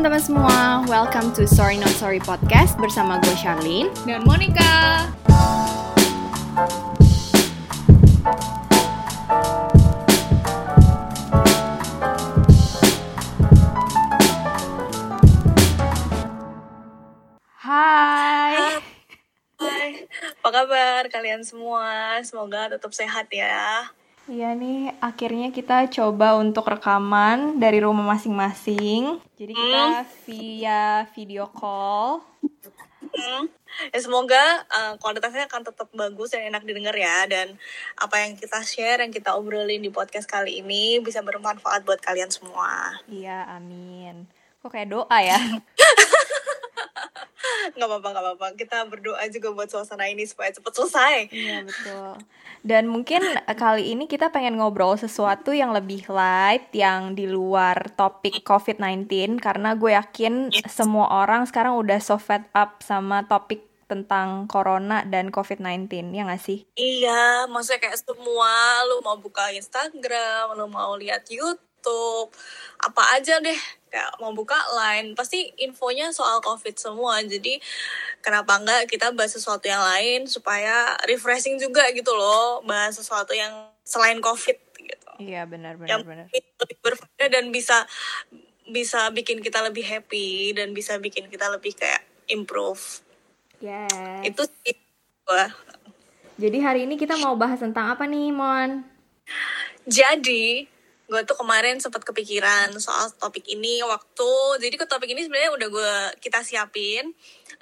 teman-teman semua, welcome to Sorry Not Sorry Podcast bersama gue Charlene dan Monica. Hai. Hai. Apa kabar kalian semua? Semoga tetap sehat ya. Iya nih, akhirnya kita coba untuk rekaman dari rumah masing-masing. Jadi kita via video call. Hmm. Ya semoga uh, kualitasnya akan tetap bagus dan enak didengar ya dan apa yang kita share yang kita obrolin di podcast kali ini bisa bermanfaat buat kalian semua. Iya, amin. Kok kayak doa ya? nggak apa-apa nggak apa-apa kita berdoa juga buat suasana ini supaya cepat selesai iya betul dan mungkin eh, kali ini kita pengen ngobrol sesuatu yang lebih light yang di luar topik COVID-19 karena gue yakin yes. semua orang sekarang udah so fed up sama topik tentang corona dan COVID-19, ya gak sih? Iya, maksudnya kayak semua, lu mau buka Instagram, lu mau lihat YouTube, apa aja deh kayak mau buka line pasti infonya soal covid semua. Jadi kenapa enggak kita bahas sesuatu yang lain supaya refreshing juga gitu loh bahas sesuatu yang selain covid gitu. Iya benar benar yang benar. lebih berfaedah dan bisa bisa bikin kita lebih happy dan bisa bikin kita lebih kayak improve. Yes. itu sih gua. Jadi hari ini kita mau bahas tentang apa nih mon? Jadi gue tuh kemarin sempat kepikiran soal topik ini waktu jadi ke topik ini sebenarnya udah gue kita siapin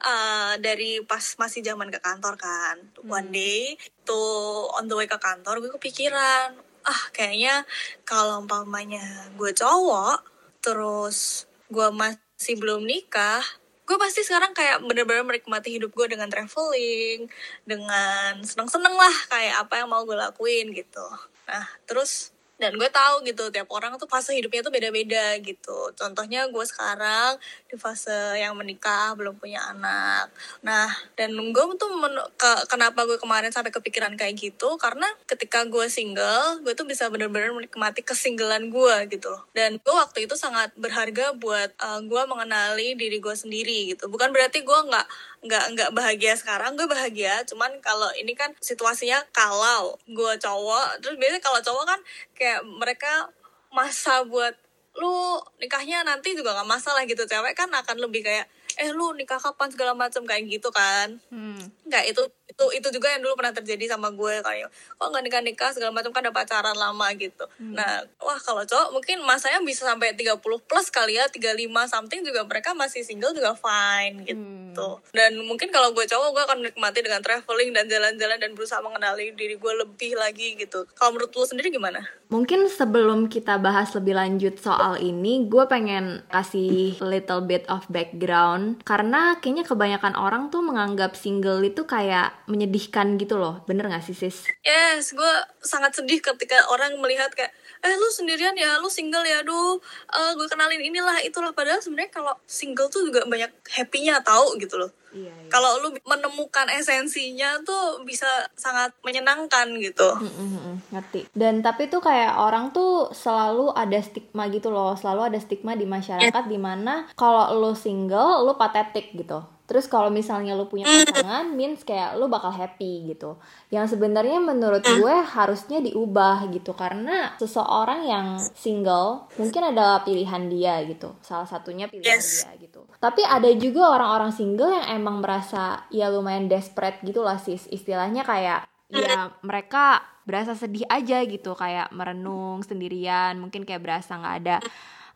uh, dari pas masih zaman ke kantor kan hmm. one day tuh on the way ke kantor gue kepikiran ah kayaknya kalau umpamanya gue cowok terus gue masih belum nikah gue pasti sekarang kayak bener-bener menikmati hidup gue dengan traveling dengan seneng-seneng lah kayak apa yang mau gue lakuin gitu nah terus dan gue tahu gitu tiap orang tuh fase hidupnya tuh beda-beda gitu. Contohnya gue sekarang di fase yang menikah belum punya anak. Nah dan gue tuh ke, kenapa gue kemarin sampai kepikiran kayak gitu? Karena ketika gue single gue tuh bisa bener-bener menikmati kesinggelan gue gitu. Dan gue waktu itu sangat berharga buat uh, gue mengenali diri gue sendiri gitu. Bukan berarti gue nggak nggak nggak bahagia sekarang gue bahagia. Cuman kalau ini kan situasinya kalau gue cowok terus biasanya kalau cowok kan kayak mereka masa buat lu nikahnya nanti juga nggak masalah gitu. Cewek kan akan lebih kayak eh lu nikah kapan? segala macam kayak gitu kan. Hmm. nggak itu itu itu juga yang dulu pernah terjadi sama gue kayak kok nggak nikah nikah segala macam kan ada pacaran lama gitu. Hmm. nah wah kalau cowok mungkin masanya bisa sampai 30 plus kali ya 35 something juga mereka masih single juga fine gitu. Hmm. dan mungkin kalau gue cowok gue akan menikmati dengan traveling dan jalan-jalan dan berusaha mengenali diri gue lebih lagi gitu. Kalau menurut lu sendiri gimana? Mungkin sebelum kita bahas lebih lanjut soal ini gue pengen kasih little bit of background. Karena kayaknya kebanyakan orang tuh menganggap single itu kayak menyedihkan gitu loh. Bener gak sih sis? Yes, gue sangat sedih ketika orang melihat kayak eh lu sendirian ya? Lu single ya? Aduh uh, gue kenalin inilah itulah. Padahal sebenarnya kalau single tuh juga banyak happynya tahu gitu loh. Iya, iya. kalau lu menemukan esensinya tuh bisa sangat menyenangkan gitu. Mm -hmm, ngerti. Dan tapi tuh kayak orang tuh selalu ada stigma gitu loh. Selalu ada stigma di masyarakat yeah. di mana kalau lu single lu patetik gitu Terus kalau misalnya lu punya pasangan, means kayak lu bakal happy gitu. Yang sebenarnya menurut gue harusnya diubah gitu karena seseorang yang single mungkin adalah pilihan dia gitu. Salah satunya pilihan yes. dia gitu. Tapi ada juga orang-orang single yang emang merasa ya lumayan desperate gitu lah sis. Istilahnya kayak ya mereka berasa sedih aja gitu kayak merenung sendirian, mungkin kayak berasa nggak ada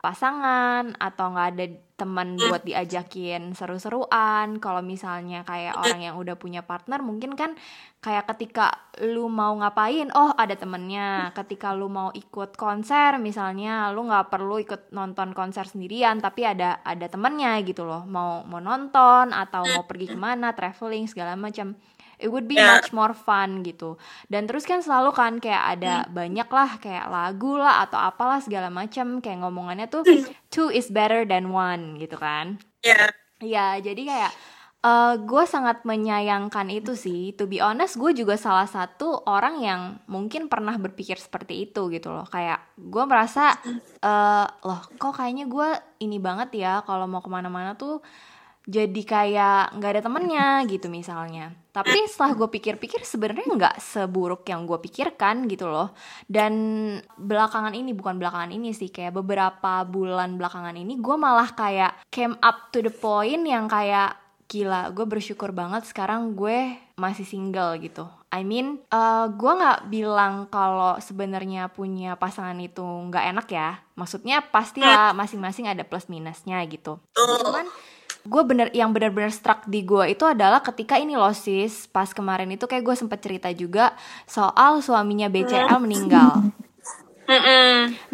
pasangan atau nggak ada teman buat diajakin seru-seruan. Kalau misalnya kayak orang yang udah punya partner mungkin kan kayak ketika lu mau ngapain oh ada temennya. Ketika lu mau ikut konser misalnya lu nggak perlu ikut nonton konser sendirian tapi ada ada temennya gitu loh. Mau mau nonton atau mau pergi ke mana traveling segala macam it would be yeah. much more fun gitu dan terus kan selalu kan kayak ada hmm. banyak lah kayak lagu lah atau apalah segala macam kayak ngomongannya tuh two is better than one gitu kan ya yeah. ya jadi kayak Uh, gue sangat menyayangkan itu sih. To be honest, gue juga salah satu orang yang mungkin pernah berpikir seperti itu gitu loh. Kayak gue merasa, uh, loh kok kayaknya gue ini banget ya kalau mau ke mana-mana tuh jadi kayak nggak ada temennya gitu misalnya. Tapi setelah gue pikir-pikir sebenarnya nggak seburuk yang gue pikirkan gitu loh. Dan belakangan ini bukan belakangan ini sih kayak beberapa bulan belakangan ini gue malah kayak came up to the point yang kayak gila gue bersyukur banget sekarang gue masih single gitu. I mean uh, gue nggak bilang kalau sebenarnya punya pasangan itu nggak enak ya. Maksudnya pastilah masing-masing ada plus minusnya gitu. Cuman gue bener yang bener-bener struck di gue itu adalah ketika ini loh sis. Pas kemarin itu kayak gue sempet cerita juga soal suaminya BCL meninggal.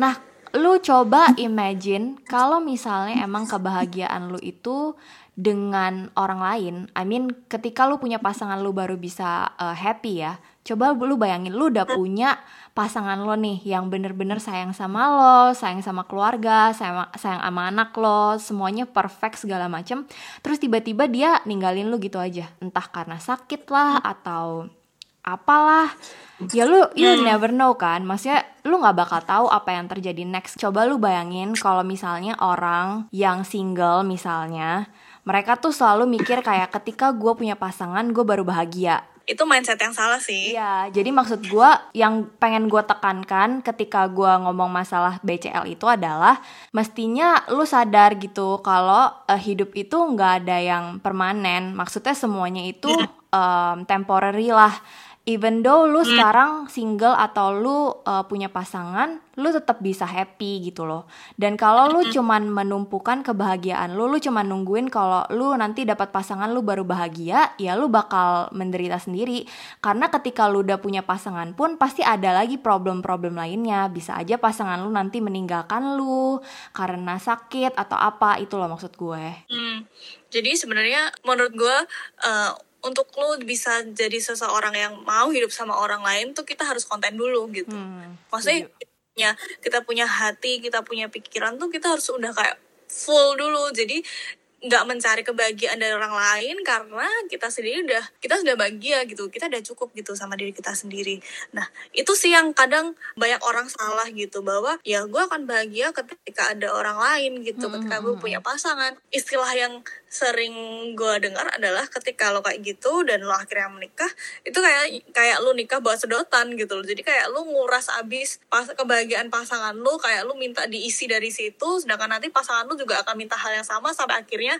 Nah lu coba imagine kalau misalnya emang kebahagiaan lu itu dengan orang lain I mean ketika lu punya pasangan lu baru bisa uh, happy ya coba lu bayangin lu udah punya pasangan lo nih yang bener-bener sayang sama lo, sayang sama keluarga, sayang, sayang sama anak lo, semuanya perfect segala macem. Terus tiba-tiba dia ninggalin lo gitu aja, entah karena sakit lah atau apalah. Ya lu you hmm. never know kan, maksudnya lu nggak bakal tahu apa yang terjadi next. Coba lu bayangin kalau misalnya orang yang single misalnya, mereka tuh selalu mikir kayak ketika gue punya pasangan gue baru bahagia itu mindset yang salah sih. Iya, jadi maksud gue yang pengen gue tekankan ketika gue ngomong masalah BCL itu adalah mestinya lu sadar gitu kalau uh, hidup itu nggak ada yang permanen. Maksudnya semuanya itu um, temporary lah even though lu hmm. sekarang single atau lu uh, punya pasangan, lu tetap bisa happy gitu loh. Dan kalau lu hmm. cuman menumpukan kebahagiaan lu, lu cuman nungguin kalau lu nanti dapat pasangan lu baru bahagia, ya lu bakal menderita sendiri. Karena ketika lu udah punya pasangan pun pasti ada lagi problem-problem lainnya. Bisa aja pasangan lu nanti meninggalkan lu karena sakit atau apa, itu loh maksud gue. Hmm. Jadi sebenarnya menurut gue uh, untuk lo bisa jadi seseorang yang mau hidup sama orang lain tuh kita harus konten dulu gitu. Hmm, maksudnya iya. kita punya hati kita punya pikiran tuh kita harus udah kayak full dulu. Jadi nggak mencari kebahagiaan dari orang lain karena kita sendiri udah kita sudah bahagia gitu. Kita udah cukup gitu sama diri kita sendiri. Nah itu sih yang kadang banyak orang salah gitu bahwa ya gue akan bahagia ketika ada orang lain gitu hmm, ketika gue hmm, punya hmm. pasangan. Istilah yang sering gue dengar adalah ketika lo kayak gitu dan lo akhirnya menikah itu kayak kayak lo nikah buat sedotan gitu loh. Jadi kayak lo nguras abis pas kebahagiaan pasangan lo kayak lo minta diisi dari situ sedangkan nanti pasangan lo juga akan minta hal yang sama sampai akhirnya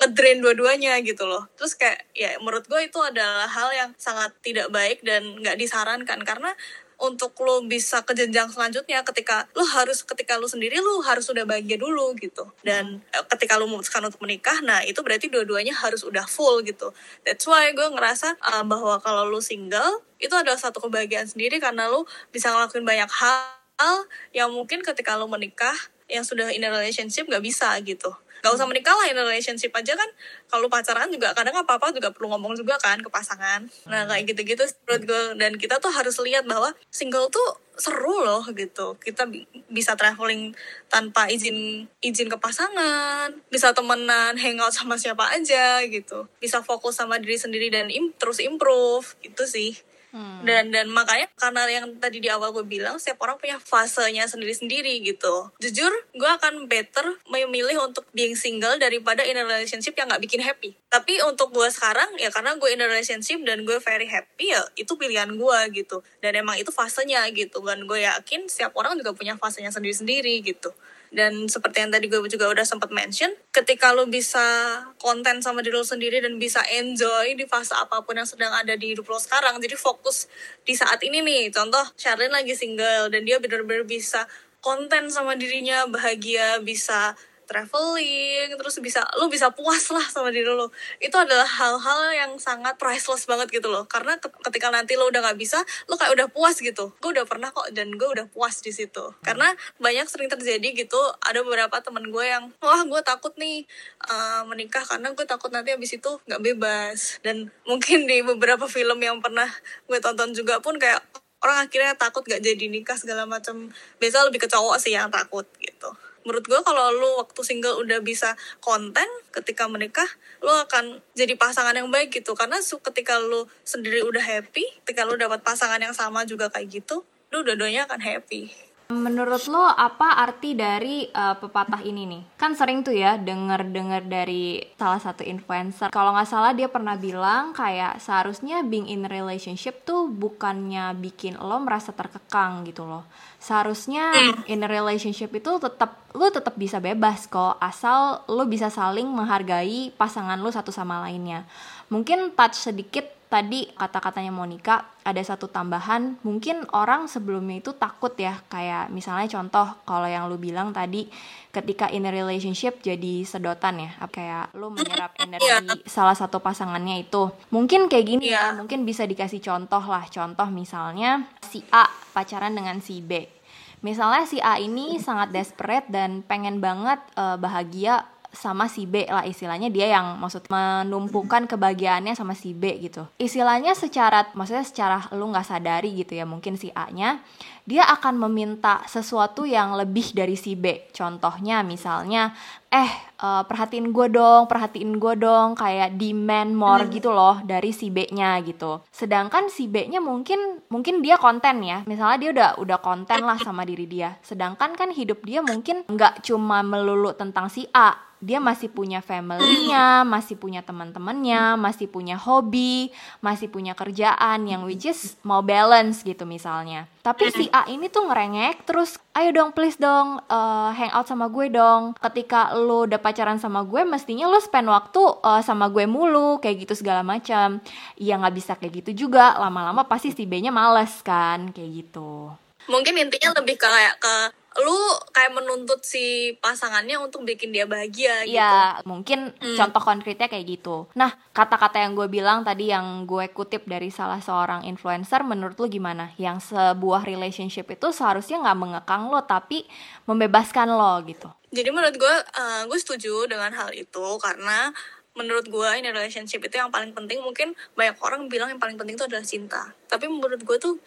ngedrain dua-duanya gitu loh. Terus kayak ya menurut gue itu adalah hal yang sangat tidak baik dan nggak disarankan. Karena untuk lo bisa ke jenjang selanjutnya ketika lo harus ketika lo sendiri lo harus sudah bahagia dulu gitu dan hmm. ketika lo memutuskan untuk menikah nah itu berarti dua-duanya harus udah full gitu that's why gue ngerasa uh, bahwa kalau lo single itu adalah satu kebahagiaan sendiri karena lo bisa ngelakuin banyak hal yang mungkin ketika lo menikah yang sudah in a relationship nggak bisa gitu gak usah menikah lah in a relationship aja kan kalau pacaran juga kadang apa apa juga perlu ngomong juga kan ke pasangan. Nah kayak gitu gitu menurut gue dan kita tuh harus lihat bahwa single tuh seru loh gitu. Kita bisa traveling tanpa izin izin ke pasangan bisa temenan hangout sama siapa aja gitu. Bisa fokus sama diri sendiri dan im terus improve itu sih Hmm. Dan dan makanya karena yang tadi di awal gue bilang setiap orang punya fasenya sendiri-sendiri gitu. Jujur, gue akan better memilih untuk being single daripada in a relationship yang gak bikin happy. Tapi untuk gue sekarang ya karena gue in a relationship dan gue very happy ya itu pilihan gue gitu. Dan emang itu fasenya gitu. Dan gue yakin setiap orang juga punya fasenya sendiri-sendiri gitu dan seperti yang tadi gue juga udah sempat mention ketika lo bisa konten sama diri lo sendiri dan bisa enjoy di fase apa pun yang sedang ada di hidup lo sekarang jadi fokus di saat ini nih. Contoh Charlene lagi single dan dia benar-benar bisa konten sama dirinya bahagia bisa traveling terus bisa lu bisa puas lah sama diri lu. Itu adalah hal-hal yang sangat priceless banget gitu loh. Karena ketika nanti lo udah nggak bisa lo kayak udah puas gitu. Gue udah pernah kok dan gue udah puas di situ. Karena banyak sering terjadi gitu ada beberapa temen gue yang wah gue takut nih uh, menikah karena gue takut nanti habis itu nggak bebas. Dan mungkin di beberapa film yang pernah gue tonton juga pun kayak orang akhirnya takut gak jadi nikah segala macam biasa lebih ke cowok sih yang takut gitu menurut gue kalau lu waktu single udah bisa konten ketika menikah lu akan jadi pasangan yang baik gitu. Karena ketika lu sendiri udah happy ketika lu dapat pasangan yang sama juga kayak gitu lu dua-duanya akan happy Menurut lo apa arti dari uh, pepatah ini nih? Kan sering tuh ya denger-denger dari salah satu influencer. Kalau nggak salah dia pernah bilang kayak seharusnya being in relationship tuh bukannya bikin lo merasa terkekang gitu loh. Seharusnya in a relationship itu tetap lo tetap bisa bebas kok asal lo bisa saling menghargai pasangan lo satu sama lainnya. Mungkin touch sedikit tadi kata-katanya Monica ada satu tambahan mungkin orang sebelumnya itu takut ya kayak misalnya contoh kalau yang lu bilang tadi ketika in a relationship jadi sedotan ya kayak lu menyerap energi yeah. salah satu pasangannya itu mungkin kayak gini yeah. ya mungkin bisa dikasih contoh lah contoh misalnya si A pacaran dengan si B misalnya si A ini sangat desperate dan pengen banget uh, bahagia sama si B lah. Istilahnya dia yang maksud menumpukan kebahagiaannya sama si B gitu. Istilahnya secara maksudnya secara lu nggak sadari gitu ya mungkin si A nya dia akan meminta sesuatu yang lebih dari si B. Contohnya misalnya eh uh, perhatiin gue dong perhatiin gue dong kayak demand more hmm. gitu loh dari si B nya gitu. Sedangkan si B nya mungkin mungkin dia konten ya. Misalnya dia udah udah konten lah sama diri dia. Sedangkan kan hidup dia mungkin nggak cuma melulu tentang si A dia masih punya family-nya, masih punya teman-temannya, masih punya hobi, masih punya kerjaan yang which is mau balance gitu misalnya. Tapi si A ini tuh ngerengek terus, ayo dong please dong uh, hang out sama gue dong. Ketika lo udah pacaran sama gue, mestinya lo spend waktu uh, sama gue mulu, kayak gitu segala macam. Iya nggak bisa kayak gitu juga, lama-lama pasti si B-nya males kan, kayak gitu. Mungkin intinya lebih kayak ke lu kayak menuntut si pasangannya untuk bikin dia bahagia gitu. Iya, mungkin hmm. contoh konkretnya kayak gitu. Nah, kata-kata yang gue bilang tadi yang gue kutip dari salah seorang influencer, menurut lu gimana? Yang sebuah relationship itu seharusnya nggak mengekang lo, tapi membebaskan lo gitu. Jadi menurut gue, uh, gue setuju dengan hal itu karena menurut gue ini relationship itu yang paling penting mungkin banyak orang bilang yang paling penting itu adalah cinta tapi menurut gue tuh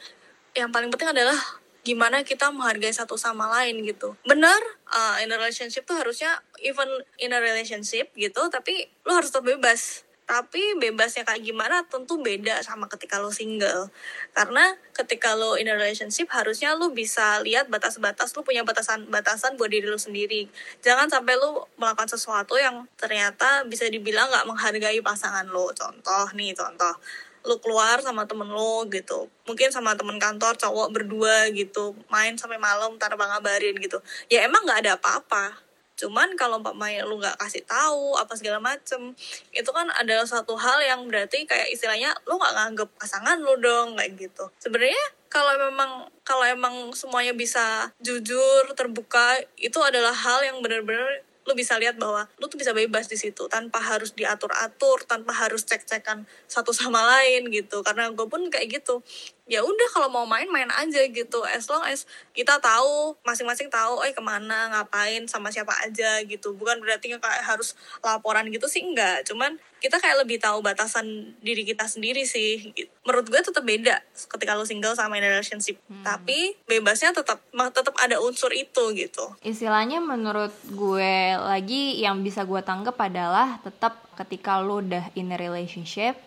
yang paling penting adalah gimana kita menghargai satu sama lain gitu. Benar uh, in a relationship tuh harusnya even in a relationship gitu tapi lo harus tetap bebas. Tapi bebasnya kayak gimana tentu beda sama ketika lo single. Karena ketika lo in a relationship harusnya lo bisa lihat batas-batas lo punya batasan-batasan buat diri lo sendiri. Jangan sampai lo melakukan sesuatu yang ternyata bisa dibilang nggak menghargai pasangan lo. Contoh nih contoh lu keluar sama temen lu gitu. Mungkin sama temen kantor cowok berdua gitu. Main sampai malam tanpa ngabarin gitu. Ya emang nggak ada apa-apa. Cuman kalau Pak Maya lu nggak kasih tahu apa segala macem itu kan adalah satu hal yang berarti kayak istilahnya lu nggak nganggep pasangan lu dong kayak gitu. Sebenarnya kalau memang kalau emang semuanya bisa jujur terbuka itu adalah hal yang benar-benar lu bisa lihat bahwa lu tuh bisa bebas di situ tanpa harus diatur-atur tanpa harus cek-cekan satu sama lain gitu. Karena gue pun kayak gitu. Ya udah kalau mau main main aja gitu. As long as kita tahu masing-masing tahu eh ke mana ngapain sama siapa aja gitu. Bukan berarti kayak harus laporan gitu sih enggak cuman kita kayak lebih tahu batasan diri kita sendiri sih. Menurut gue tetap beda ketika lu single sama in relationship. Hmm. tapi bebasnya tetap tetap ada unsur itu gitu. Istilahnya menurut gue lagi yang bisa gue tanggap adalah tetap ketika lu udah in a relationship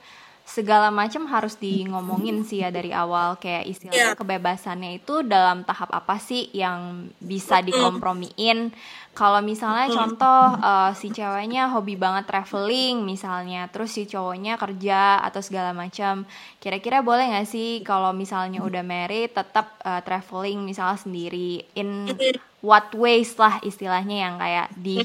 segala macam harus di ngomongin sih ya dari awal. Kayak istilahnya yeah. kebebasannya itu dalam tahap apa sih yang bisa dikompromiin? Kalau misalnya contoh uh, si ceweknya hobi banget traveling misalnya terus si cowoknya kerja atau segala macam kira-kira boleh nggak sih kalau misalnya udah married tetap uh, traveling misalnya sendiri? In what ways lah istilahnya yang kayak di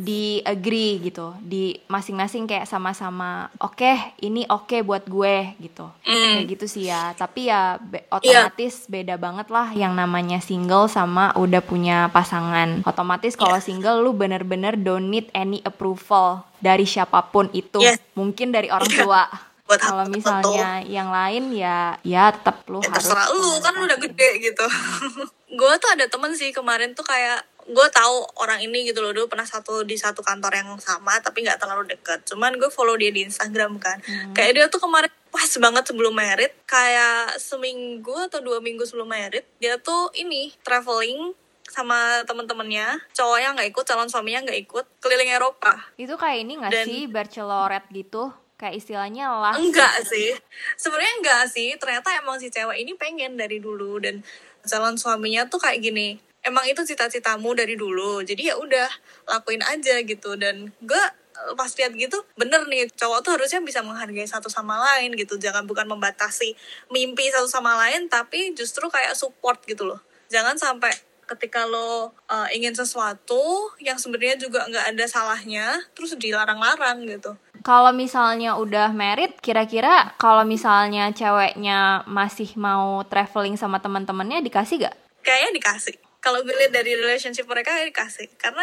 di agree gitu di masing-masing kayak sama-sama oke okay, ini oke okay buat gue gitu mm. kayak gitu sih ya tapi ya be otomatis yeah. beda banget lah yang namanya single sama udah punya pasangan otomatis kalau yeah. single lu bener-bener don't need any approval dari siapa pun itu yeah. mungkin dari orang tua buat kalau misalnya betul. yang lain ya ya tetap lu ya, harus terserah lu kan lu udah gede gitu gue tuh ada temen sih kemarin tuh kayak gue tahu orang ini gitu loh. Dulu pernah satu di satu kantor yang sama tapi nggak terlalu deket. Cuman gue follow dia di Instagram kan. Hmm. kayak dia tuh kemarin pas banget sebelum merit kayak seminggu atau dua minggu sebelum merit dia tuh ini traveling sama temen-temennya. Cowoknya nggak ikut calon suaminya nggak ikut keliling Eropa. Itu kayak ini nggak Dan- sih bachelorette gitu? Kayak istilahnya lah enggak sih. Sebenarnya enggak sih. Ternyata emang si cewek ini pengen dari dulu. Dan calon suaminya tuh kayak gini emang itu cita-citamu dari dulu jadi ya udah lakuin aja gitu. Dan gue eh, pas lihat gitu bener nih cowok tuh harusnya bisa menghargai satu sama lain gitu. Jangan bukan membatasi mimpi satu sama lain tapi justru kayak support gitu loh. Jangan sampai ketika lo uh, ingin sesuatu yang sebenarnya juga nggak ada salahnya terus dilarang-larang gitu Kalau misalnya udah married, kira-kira kalau misalnya ceweknya masih mau traveling sama teman-temannya dikasih gak? kayaknya dikasih. Kalau gue lihat dari relationship mereka kayaknya dikasih. Karena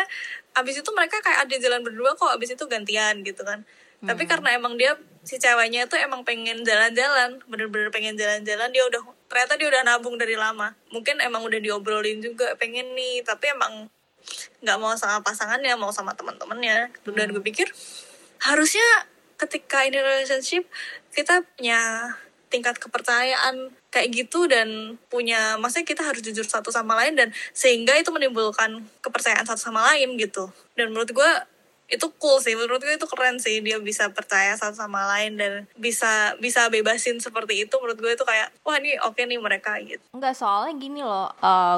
abis itu mereka kayak ada jalan berdua kok abis itu gantian gitu kan. Tapi karena emang dia si ceweknya itu emang pengen jalan-jalan bener-bener pengen jalan-jalan dia udah ternyata dia udah nabung dari lama. Mungkin emang udah diobrolin juga pengen nih tapi emang nggak mau sama pasangannya mau sama teman-temannya. Dan gue pikir harusnya ketika ini relationship kita punya tingkat kepercayaan kayak gitu dan punya maksudnya kita harus jujur satu sama lain dan sehingga itu menimbulkan kepercayaan satu sama lain gitu. Dan menurut gue itu cool sih menurut gue itu keren sih dia bisa percaya satu sama lain dan bisa bisa bebasin seperti itu menurut gue itu kayak wah ini oke nih mereka gitu Enggak, soalnya gini loh,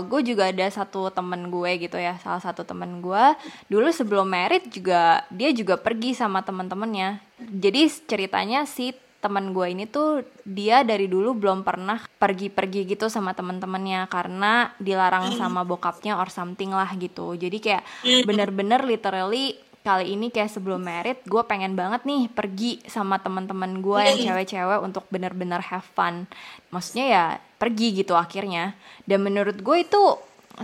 gue juga ada satu temen gue gitu ya, salah satu temen gue dulu sebelum married juga dia juga pergi sama temen-temennya. Jadi ceritanya si teman gue ini tuh dia dari dulu belum pernah pergi-pergi gitu sama temen-temennya karena dilarang sama bokapnya or something lah gitu. Jadi kayak bener-bener literally kali ini kayak sebelum married gue pengen banget nih pergi sama teman-teman gue yang cewek-cewek untuk bener-bener have fun. Maksudnya ya pergi gitu akhirnya. Dan menurut gue itu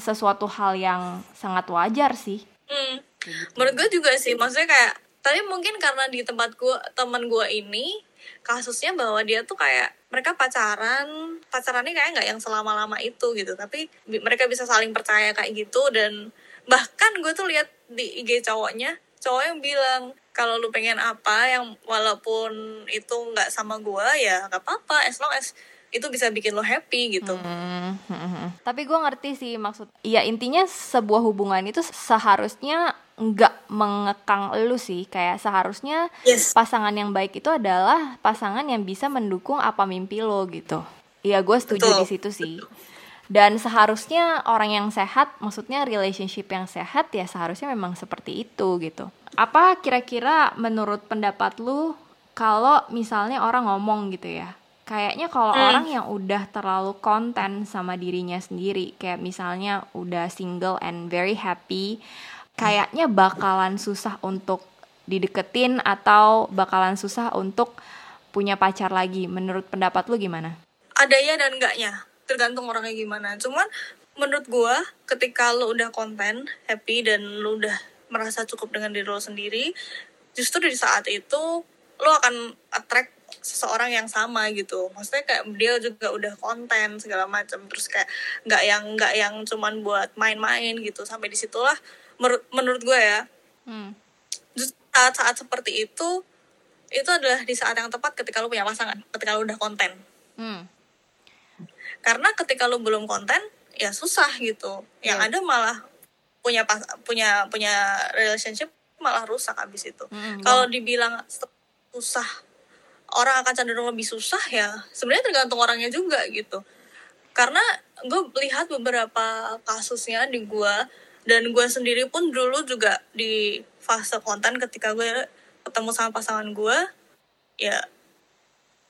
sesuatu hal yang sangat wajar sih. Hmm. Menurut gue juga sih, maksudnya kayak tapi mungkin karena di tempat gue teman gue ini kasusnya bahwa dia tuh kayak mereka pacaran pacarannya kayak nggak yang selama lama itu gitu. Tapi bi- mereka bisa saling percaya kayak gitu dan bahkan gue tuh lihat di IG cowoknya cowok yang bilang kalau lu pengen apa yang walaupun itu nggak sama gue ya nggak apa-apa as long as itu bisa bikin lo happy gitu Hmm, hmm, hmm. Tapi gue ngerti sih maksud. Iya intinya sebuah hubungan itu seharusnya nggak mengekang lu sih. Kayak seharusnya yes pasangan yang baik itu adalah pasangan yang bisa mendukung apa mimpi lo gitu. Iya gue setuju Betul. di situ sih. Dan seharusnya orang yang sehat, maksudnya relationship yang sehat ya seharusnya memang seperti itu gitu. Apa kira-kira menurut pendapat lu kalau misalnya orang ngomong gitu ya? Kayaknya kalau Hmm. orang yang udah terlalu konten sama dirinya sendiri, kayak misalnya udah single and very happy, kayaknya bakalan susah untuk dideketin atau bakalan susah untuk punya pacar lagi. Menurut pendapat lu gimana? ada ya dan enggaknya tergantung orangnya gimana. Cuman menurut gua ketika lo udah konten happy dan lo udah merasa cukup dengan diri lo sendiri justru di saat itu lo akan attract seseorang yang sama gitu. Maksudnya kayak dia juga udah konten segala macam. Terus kayak nggak yang nggak yang cuman buat main-main gitu. Sampai di situlah menurut menurut gue ya Hmm. justru saat-saat seperti itu itu adalah di saat yang tepat ketika lo punya pasangan ketika lo udah konten. Hmm. Karena ketika lu belum konten ya susah gitu. Yang Iya. ada malah punya pas punya punya relationship malah rusak abis itu. Mm-mm, kalau dibilang susah orang akan cenderung lebih susah ya sebenarnya tergantung orangnya juga gitu. Karena gue lihat beberapa kasusnya di gue dan gue sendiri pun dulu juga di fase konten ketika gue ketemu sama pasangan gue ya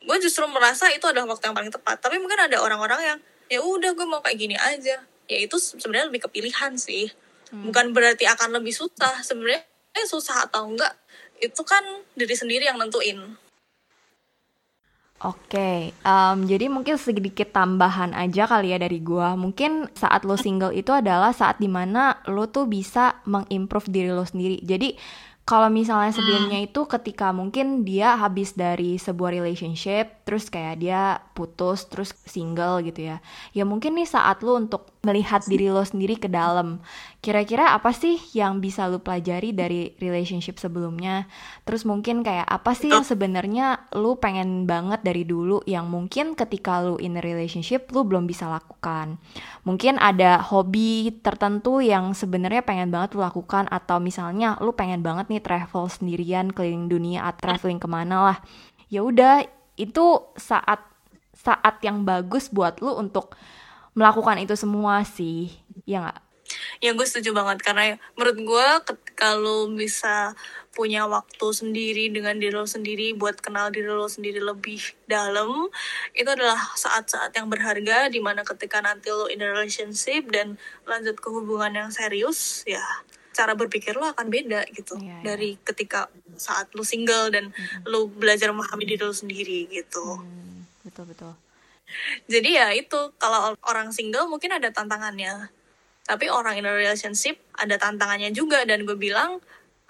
gue justru merasa itu adalah waktu yang paling tepat. Tapi mungkin ada orang-orang yang ya udah gue mau kayak gini aja. Ya itu sebenarnya lebih kepilihan sih. Bukan berarti akan lebih susah. Sebenarnya eh, susah atau enggak itu kan diri sendiri yang nentuin. Oke, em, jadi mungkin sedikit tambahan aja kali ya dari gua. Mungkin saat lo single itu adalah saat di mana lo tuh bisa mengimprove diri lo sendiri. Jadi kalau misalnya sebelumnya itu ketika mungkin dia habis dari sebuah relationship terus kayak dia putus terus single gitu ya. Ya mungkin nih saat lu untuk melihat diri lo sendiri ke dalam kira-kira apa sih yang bisa lu pelajari dari relationship sebelumnya? Terus mungkin kayak apa sih yang sebenarnya lu pengen banget dari dulu yang mungkin ketika lu in a relationship lu belum bisa lakukan? Mungkin ada hobi tertentu yang sebenarnya pengen banget lu lakukan atau misalnya lu pengen banget nih travel sendirian keliling dunia atau traveling ke mana lah. Ya udah itu saat saat yang bagus buat lu untuk melakukan itu semua sih. Ya nggak ya gue setuju banget. Karena menurut gue kalau bisa punya waktu sendiri dengan diri lo sendiri buat kenal diri lo sendiri lebih dalam itu adalah saat-saat yang berharga di mana ketika nanti lo in a relationship dan lanjut ke hubungan yang serius ya cara berpikir lo akan beda gitu. Yeah, yeah. dari ketika saat lo single dan mm-hmm. lo belajar memahami diri lo sendiri gitu. Mm, betul betul. Jadi ya itu. Kalau orang single mungkin ada tantangannya tapi orang in a relationship ada tantangannya juga dan gue bilang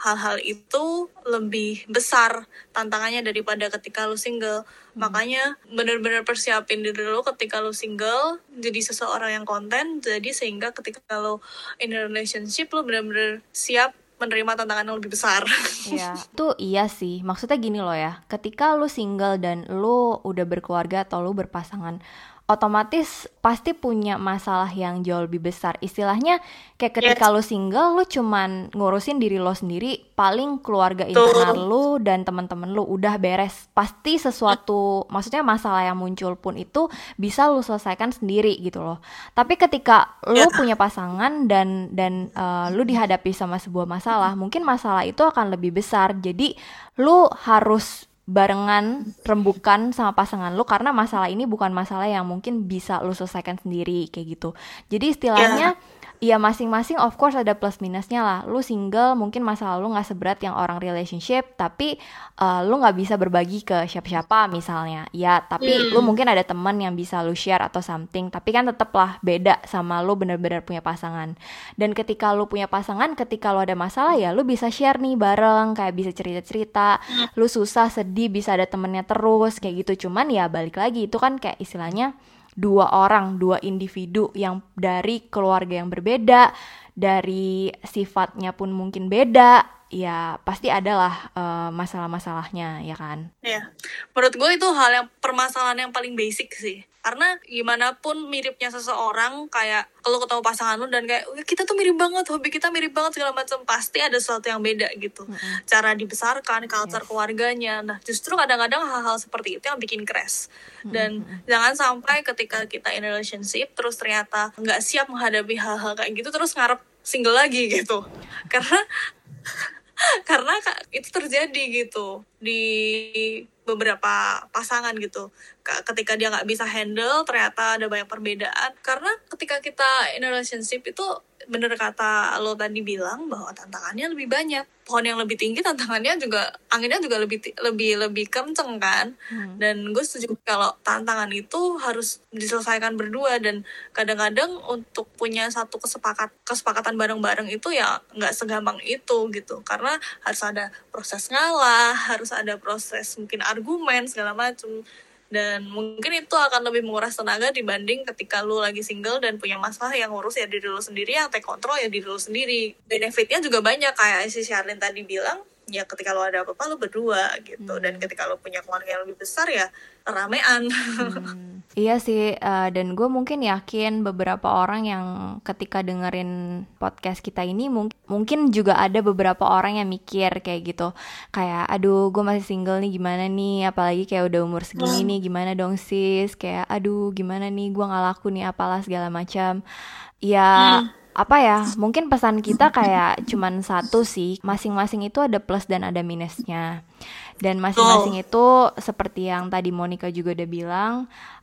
hal-hal itu lebih besar tantangannya daripada ketika lu single. Hmm. Makanya bener-bener persiapin diri lu ketika lu single jadi seseorang yang konten jadi sehingga ketika lu in a relationship lu bener-bener siap menerima tantangan yang lebih besar. Iya, itu iya sih. Maksudnya gini loh ya, ketika lu single dan lu udah berkeluarga atau lu berpasangan, otomatis pasti punya masalah yang jauh lebih besar. Istilahnya kayak ketika yes. lu single, lu cuman ngurusin diri lo sendiri, paling keluarga internal lu dan teman-teman lu udah beres. Pasti sesuatu, maksudnya masalah yang muncul pun itu bisa lu selesaikan sendiri gitu loh. Tapi ketika lu yeah. punya pasangan dan dan uh, lu dihadapi sama sebuah masalah, mungkin masalah itu akan lebih besar. Jadi lu harus barengan rembukan sama pasangan lu karena masalah ini bukan masalah yang mungkin bisa lu selesaikan sendiri kayak gitu. Jadi istilahnya yeah ya masing-masing of course ada plus minusnya lah. Lu single mungkin masalah lu nggak seberat yang orang relationship tapi uh, lu nggak bisa berbagi ke siapa-siapa misalnya. Ya tapi mm. lu mungkin ada teman yang bisa lu share atau something tapi kan tetep lah beda sama lu bener-bener punya pasangan. Dan ketika lu punya pasangan ketika lu ada masalah ya lu bisa share nih bareng kayak bisa cerita-cerita. Mm. lu susah sedih bisa ada temennya terus kayak gitu. Cuman ya balik lagi itu kan kayak istilahnya dua orang, dua individu yang dari keluarga yang berbeda, dari sifatnya pun mungkin beda, ya pasti adalah uh, masalah-masalahnya, ya kan? Iya, menurut gue itu hal yang permasalahan yang paling basic sih karena gimana pun miripnya seseorang kayak kalau ketemu pasangan lu dan kayak kita tuh mirip banget hobi kita mirip banget segala macam pasti ada sesuatu yang beda gitu mm-hmm. cara dibesarkan culture yes. keluarganya nah justru kadang-kadang hal-hal seperti itu yang bikin crash dan mm-hmm. jangan sampai ketika kita in relationship terus ternyata nggak siap menghadapi hal-hal kayak gitu terus ngarep single lagi gitu karena karena itu terjadi gitu di beberapa pasangan gitu ketika dia nggak bisa handle ternyata ada banyak perbedaan. Karena ketika kita in a relationship itu bener kata lo tadi bilang bahwa tantangannya lebih banyak. Pohon yang lebih tinggi tantangannya juga anginnya juga lebih lebih lebih kenceng kan? Hmm. dan gue setuju kalau tantangan itu harus diselesaikan berdua. Dan kadang-kadang untuk punya satu kesepakat kesepakatan bareng-bareng itu ya nggak segampang itu gitu. Karena harus ada proses ngalah harus ada proses mungkin argumen segala macam dan mungkin itu akan lebih menguras tenaga dibanding ketika lu lagi single dan punya masalah yang ngurus ya diri lu sendiri yang take control ya diri lu sendiri. Benefitnya juga banyak kayak si Sharlin tadi bilang ya ketika lo ada apa-apa lo berdua gitu. Hmm. dan ketika lo punya keluarga yang lebih besar ya ramean. Hmm. iya sih uh, dan gue mungkin yakin beberapa orang yang ketika dengerin podcast kita ini mung mungkin juga ada beberapa orang yang mikir kayak gitu. Kayak aduh gue masih single nih gimana nih? Apalagi kayak udah umur segini hmm. nih gimana dong sis? Kayak aduh gimana nih? Gue nggak laku nih apalah segala macam. Ya hmm apa ya mungkin pesan kita kayak cuman satu sih masing-masing itu ada plus dan ada minusnya. Dan masing-masing itu seperti yang tadi Monica juga udah bilang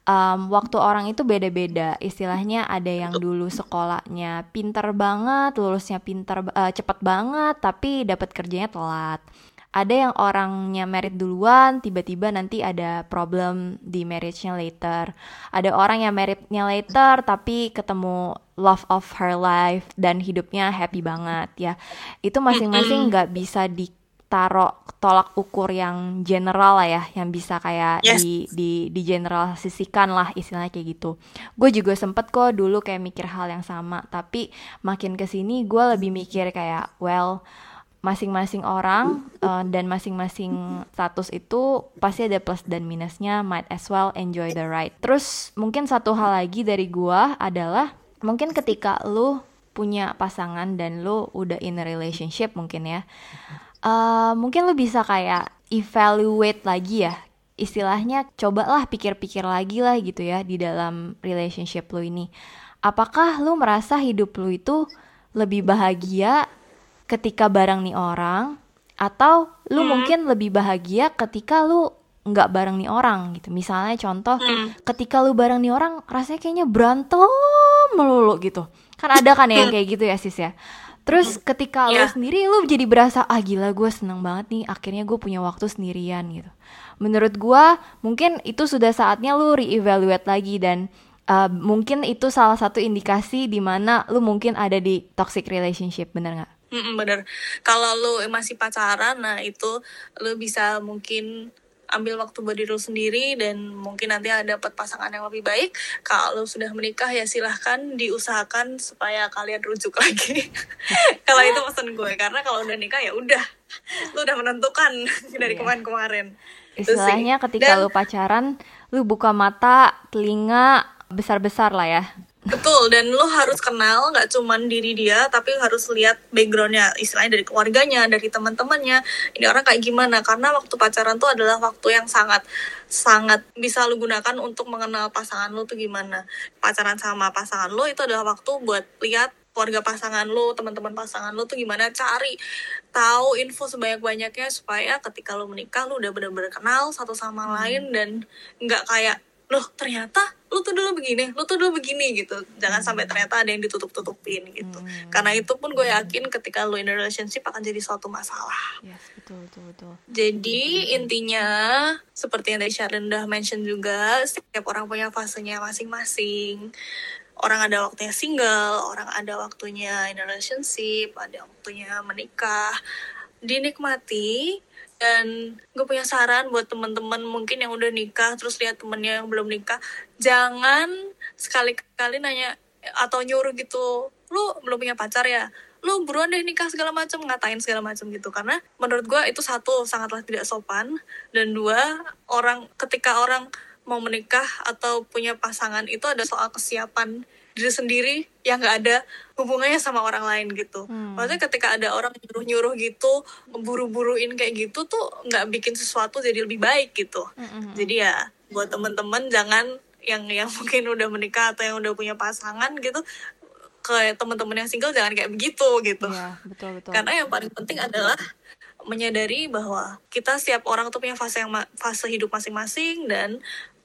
um, waktu orang itu beda-beda. Istilahnya ada yang dulu sekolahnya pinter banget lulusnya pinter uh, cepet banget tapi dapat kerjanya telat ada yang orangnya merit duluan tiba-tiba nanti ada problem di marriage-nya later. Ada orang yang meritnya later tapi ketemu love of her life dan hidupnya happy banget ya. Itu masing-masing nggak bisa di taruh tolak ukur yang general lah ya yang bisa kayak Yes. di di di generalisasikan lah istilahnya kayak gitu. Gue juga sempet kok dulu kayak mikir hal yang sama tapi makin ke sini gue lebih mikir kayak well masing-masing orang uh, dan masing-masing status itu pasti ada plus dan minusnya might as well enjoy the ride. Terus mungkin satu hal lagi dari gua adalah mungkin ketika lu punya pasangan dan lu udah in a relationship mungkin ya uh, mungkin lu bisa kayak evaluate lagi ya. Istilahnya cobalah pikir-pikir lagi lah gitu ya di dalam relationship lu ini. Apakah lu merasa hidup lu itu lebih bahagia ketika bareng nih orang atau lu mungkin lebih bahagia ketika lu nggak bareng nih orang gitu. Misalnya contoh ketika lu bareng nih orang rasanya kayaknya berantem melulu gitu. Kan ada kan yang kayak gitu ya sis ya? Terus ketika lu Iya. sendiri lu jadi berasa ah gila gue seneng banget nih akhirnya gue punya waktu sendirian gitu. Menurut gue mungkin itu sudah saatnya lu reevaluate lagi dan uh, mungkin itu salah satu indikasi di mana lu mungkin ada di toxic relationship bener nggak Mm-mm, bener. Kalau lu masih pacaran, nah itu lu bisa mungkin ambil waktu buat diri lu sendiri dan mungkin nanti ada dapat pasangan yang lebih baik. Kalau sudah menikah ya silahkan diusahakan supaya kalian rujuk lagi. kalau itu pesan gue karena kalau udah nikah ya udah, lu udah menentukan dari Iya. kemarin-kemarin. Istilahnya ketika Dan- lu pacaran lu buka mata telinga besar-besar lah ya Betul, dan lo harus kenal nggak cuman diri dia, tapi harus lihat backgroundnya, istilahnya dari keluarganya, dari teman-temannya. Ini orang kayak gimana? Karena waktu pacaran tuh adalah waktu yang sangat sangat bisa lo gunakan untuk mengenal pasangan lo tuh gimana. Pacaran sama pasangan lo itu adalah waktu buat lihat keluarga pasangan lo, teman-teman pasangan lo tuh gimana cari tahu info sebanyak-banyaknya supaya ketika lo menikah lo udah bener-bener kenal satu sama lain dan nggak kayak loh ternyata lu tuh dulu begini, lu tuh dulu begini gitu. Jangan sampai ternyata ada yang ditutup-tutupin gitu. Karena itu pun gue yakin ketika lu in a relationship akan jadi suatu masalah. yes betul betul betul Jadi intinya seperti yang tadi Sharon udah mention juga, setiap orang punya fasenya masing-masing. Orang ada waktunya single, orang ada waktunya in a relationship, ada waktunya menikah. Dinikmati dan gue punya saran buat teman-teman mungkin yang udah nikah terus lihat temennya yang belum nikah, jangan sekali-kali nanya atau nyuruh gitu, lu belum punya pacar ya? lu buruan deh nikah segala macam ngatain segala macam gitu. Karena menurut gue itu satu sangatlah tidak sopan. Dan dua orang ketika orang mau menikah atau punya pasangan itu ada soal kesiapan diri sendiri yang nggak ada hubungannya sama orang lain gitu Hmm. maksudnya ketika ada orang nyuruh nyuruh gitu buru-buruin kayak gitu tuh nggak bikin sesuatu jadi lebih baik gitu Mm-mm. jadi ya buat temen-temen jangan yang yang mungkin udah menikah atau yang udah punya pasangan gitu ke teman-teman yang single jangan kayak begitu gitu Iya, betul betul. karena yang paling penting adalah menyadari bahwa kita setiap orang tuh punya fase yang fase hidup masing-masing dan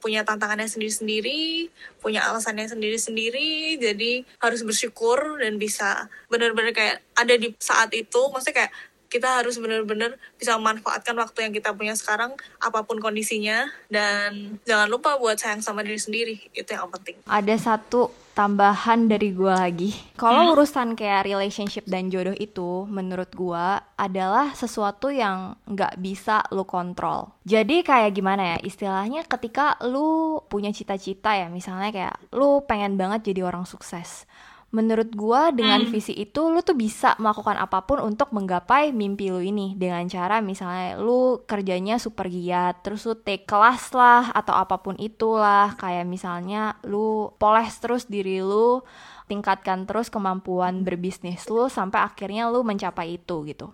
punya tantangannya sendiri-sendiri, punya alasannya sendiri-sendiri, jadi harus bersyukur dan bisa benar-benar kayak ada di saat itu, maksudnya kayak kita harus benar-benar bisa memanfaatkan waktu yang kita punya sekarang apa pun kondisinya dan jangan lupa buat sayang sama diri sendiri itu yang penting. ada satu tambahan dari gua lagi. Kalau urusan kayak relationship dan jodoh itu, menurut gua adalah sesuatu yang nggak bisa lu kontrol. Jadi kayak gimana ya, istilahnya ketika lu punya cita-cita ya, misalnya kayak lu pengen banget jadi orang sukses. Menurut gua dengan visi itu lu tuh bisa melakukan apa pun untuk menggapai mimpi lu ini. Dengan cara misalnya lu kerjanya super giat, terus lu take kelas lah atau apa pun itulah. Kayak misalnya lu poles terus diri lu, tingkatkan terus kemampuan berbisnis lu sampai akhirnya lu mencapai itu gitu.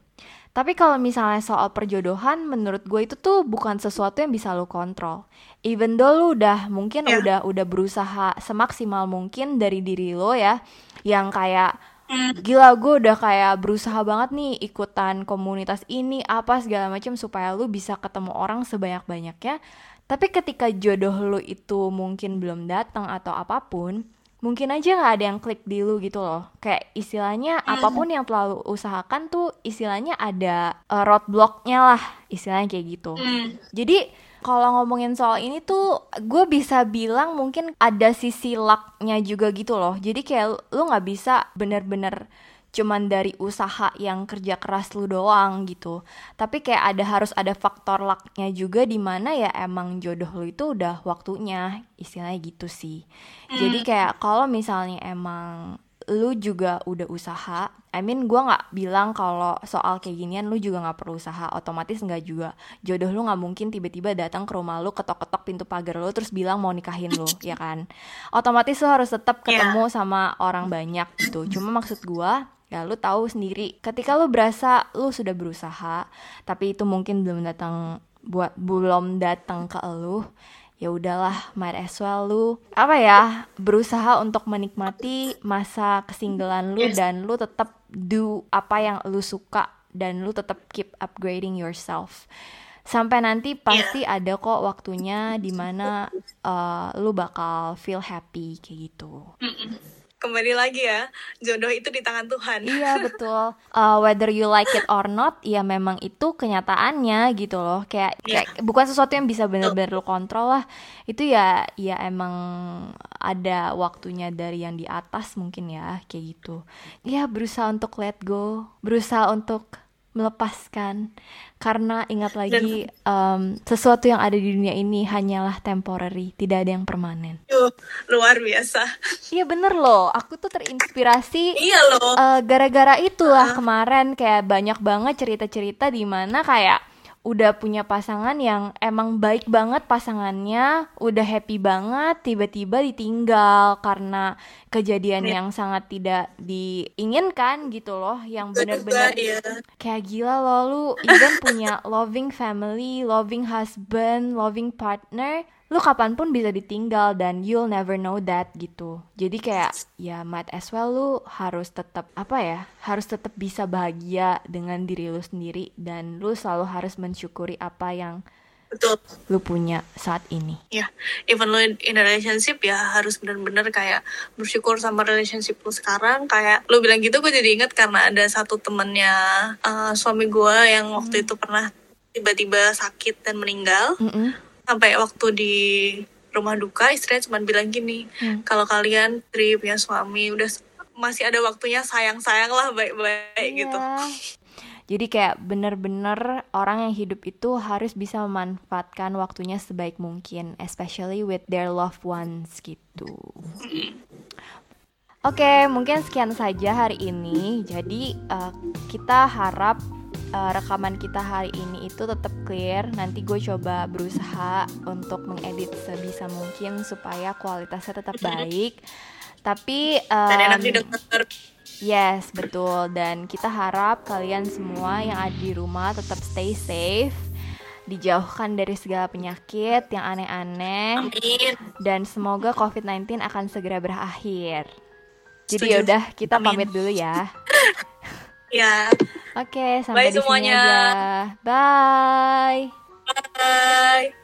Tapi kalau misalnya soal perjodohan, menurut gue itu tuh bukan sesuatu yang bisa lu kontrol. Even though lu udah mungkin Ya. udah udah berusaha semaksimal mungkin dari diri lo ya, yang kayak gila gue udah kayak berusaha banget nih ikutan komunitas ini apa segala macam supaya lu bisa ketemu orang sebanyak banyaknya. Tapi ketika jodoh lu itu mungkin belum datang atau apa pun, mungkin aja nggak ada yang klik di lu gitu loh. Kayak istilahnya apa pun yang telah lu usahakan tuh istilahnya ada uh, roadblocknya lah istilahnya kayak gitu. Jadi kalau ngomongin soal ini tuh gue bisa bilang mungkin ada sisi lucknya juga gitu loh. Jadi kayak lu- lu nggak bisa bener-bener cuman dari usaha yang kerja keras lu doang gitu tapi kayak ada harus ada faktor lucknya juga di mana ya emang jodoh lu itu udah waktunya istilahnya gitu sih jadi Hmm. kayak kalau misalnya emang lu juga udah usaha, I mean gue nggak bilang kalau soal kayak ginian lu juga nggak perlu usaha, otomatis nggak juga jodoh lu nggak mungkin tiba-tiba datang ke rumah lu ketok-ketok pintu pagar lu terus bilang mau nikahin lu, ya kan? Otomatis lu harus tetap Iya. ketemu sama orang banyak gitu. Cuma maksud gue ya lu tahu sendiri. Ketika lu berasa lu sudah berusaha tapi itu mungkin belum datang buat belum datang ke lu ya udahlah might as well lu apa ya berusaha untuk menikmati masa kesinggelan lu Yes. dan lu tetap do apa yang lu suka dan lu tetap keep upgrading yourself. Sampai nanti pasti ada kok waktunya di mana uh, lu bakal feel happy kayak gitu Kembali lagi ya, jodoh itu di tangan Tuhan. Iya betul. Uh, whether you like it or not, ya memang itu kenyataannya gitu loh. Kayak, Iya. kayak bukan sesuatu yang bisa benar-benar lu kontrol lah. Itu ya, ya emang ada waktunya dari yang di atas mungkin ya, kayak gitu. Ya berusaha untuk let go, berusaha untuk melepaskan. Karena ingat lagi, um, sesuatu yang ada di dunia ini hanyalah temporary, tidak ada yang permanen. Yuh, luar biasa. Iya bener loh, aku tuh terinspirasi Iya loh. Eh, gara-gara itulah kemarin kayak banyak banget cerita-cerita di mana kayak udah punya pasangan yang emang baik banget pasangannya, udah happy banget, tiba-tiba ditinggal karena kejadian Iya. yang sangat tidak diinginkan gitu loh, yang bener-bener ya. kayak gila loh lu even punya loving family, loving husband, loving partner, lu kapan pun bisa ditinggal dan you'll never know that gitu. Jadi kayak ya might as well lu harus tetap apa ya, harus tetap bisa bahagia dengan diri lu sendiri dan lu selalu harus mensyukuri apa yang Betul. lu punya saat ini. Ya, even lo in a relationship ya harus bener-bener kayak bersyukur sama relationship lo sekarang. Kayak lo bilang gitu gue jadi inget karena ada satu temennya eh, suami gue yang waktu itu pernah tiba-tiba sakit dan meninggal. Mm-mm. Sampai waktu di rumah duka istrinya cuma bilang gini, Hmm. kalau kalian Tri punya suami udah masih ada waktunya sayang-sayang lah baik-baik gitu. Iya. Jadi kayak bener-bener orang yang hidup itu harus bisa memanfaatkan waktunya sebaik mungkin, especially with their loved ones gitu. Oke, mungkin sekian saja hari ini. Jadi eh, kita harap eh, rekaman kita hari ini itu tetap clear. Nanti gue coba berusaha untuk mengedit sebisa mungkin supaya kualitasnya tetap baik. Tapi Dan enak em, didengar. Yes, betul. Dan kita harap kalian semua yang ada di rumah tetap stay safe, dijauhkan dari segala penyakit yang aneh-aneh, Amin. dan semoga COVID-19 akan segera berakhir. Jadi yaudah, kita Amin. pamit dulu ya. Ya, Oke, sampai Bye di sini semuanya. aja. Bye. bye.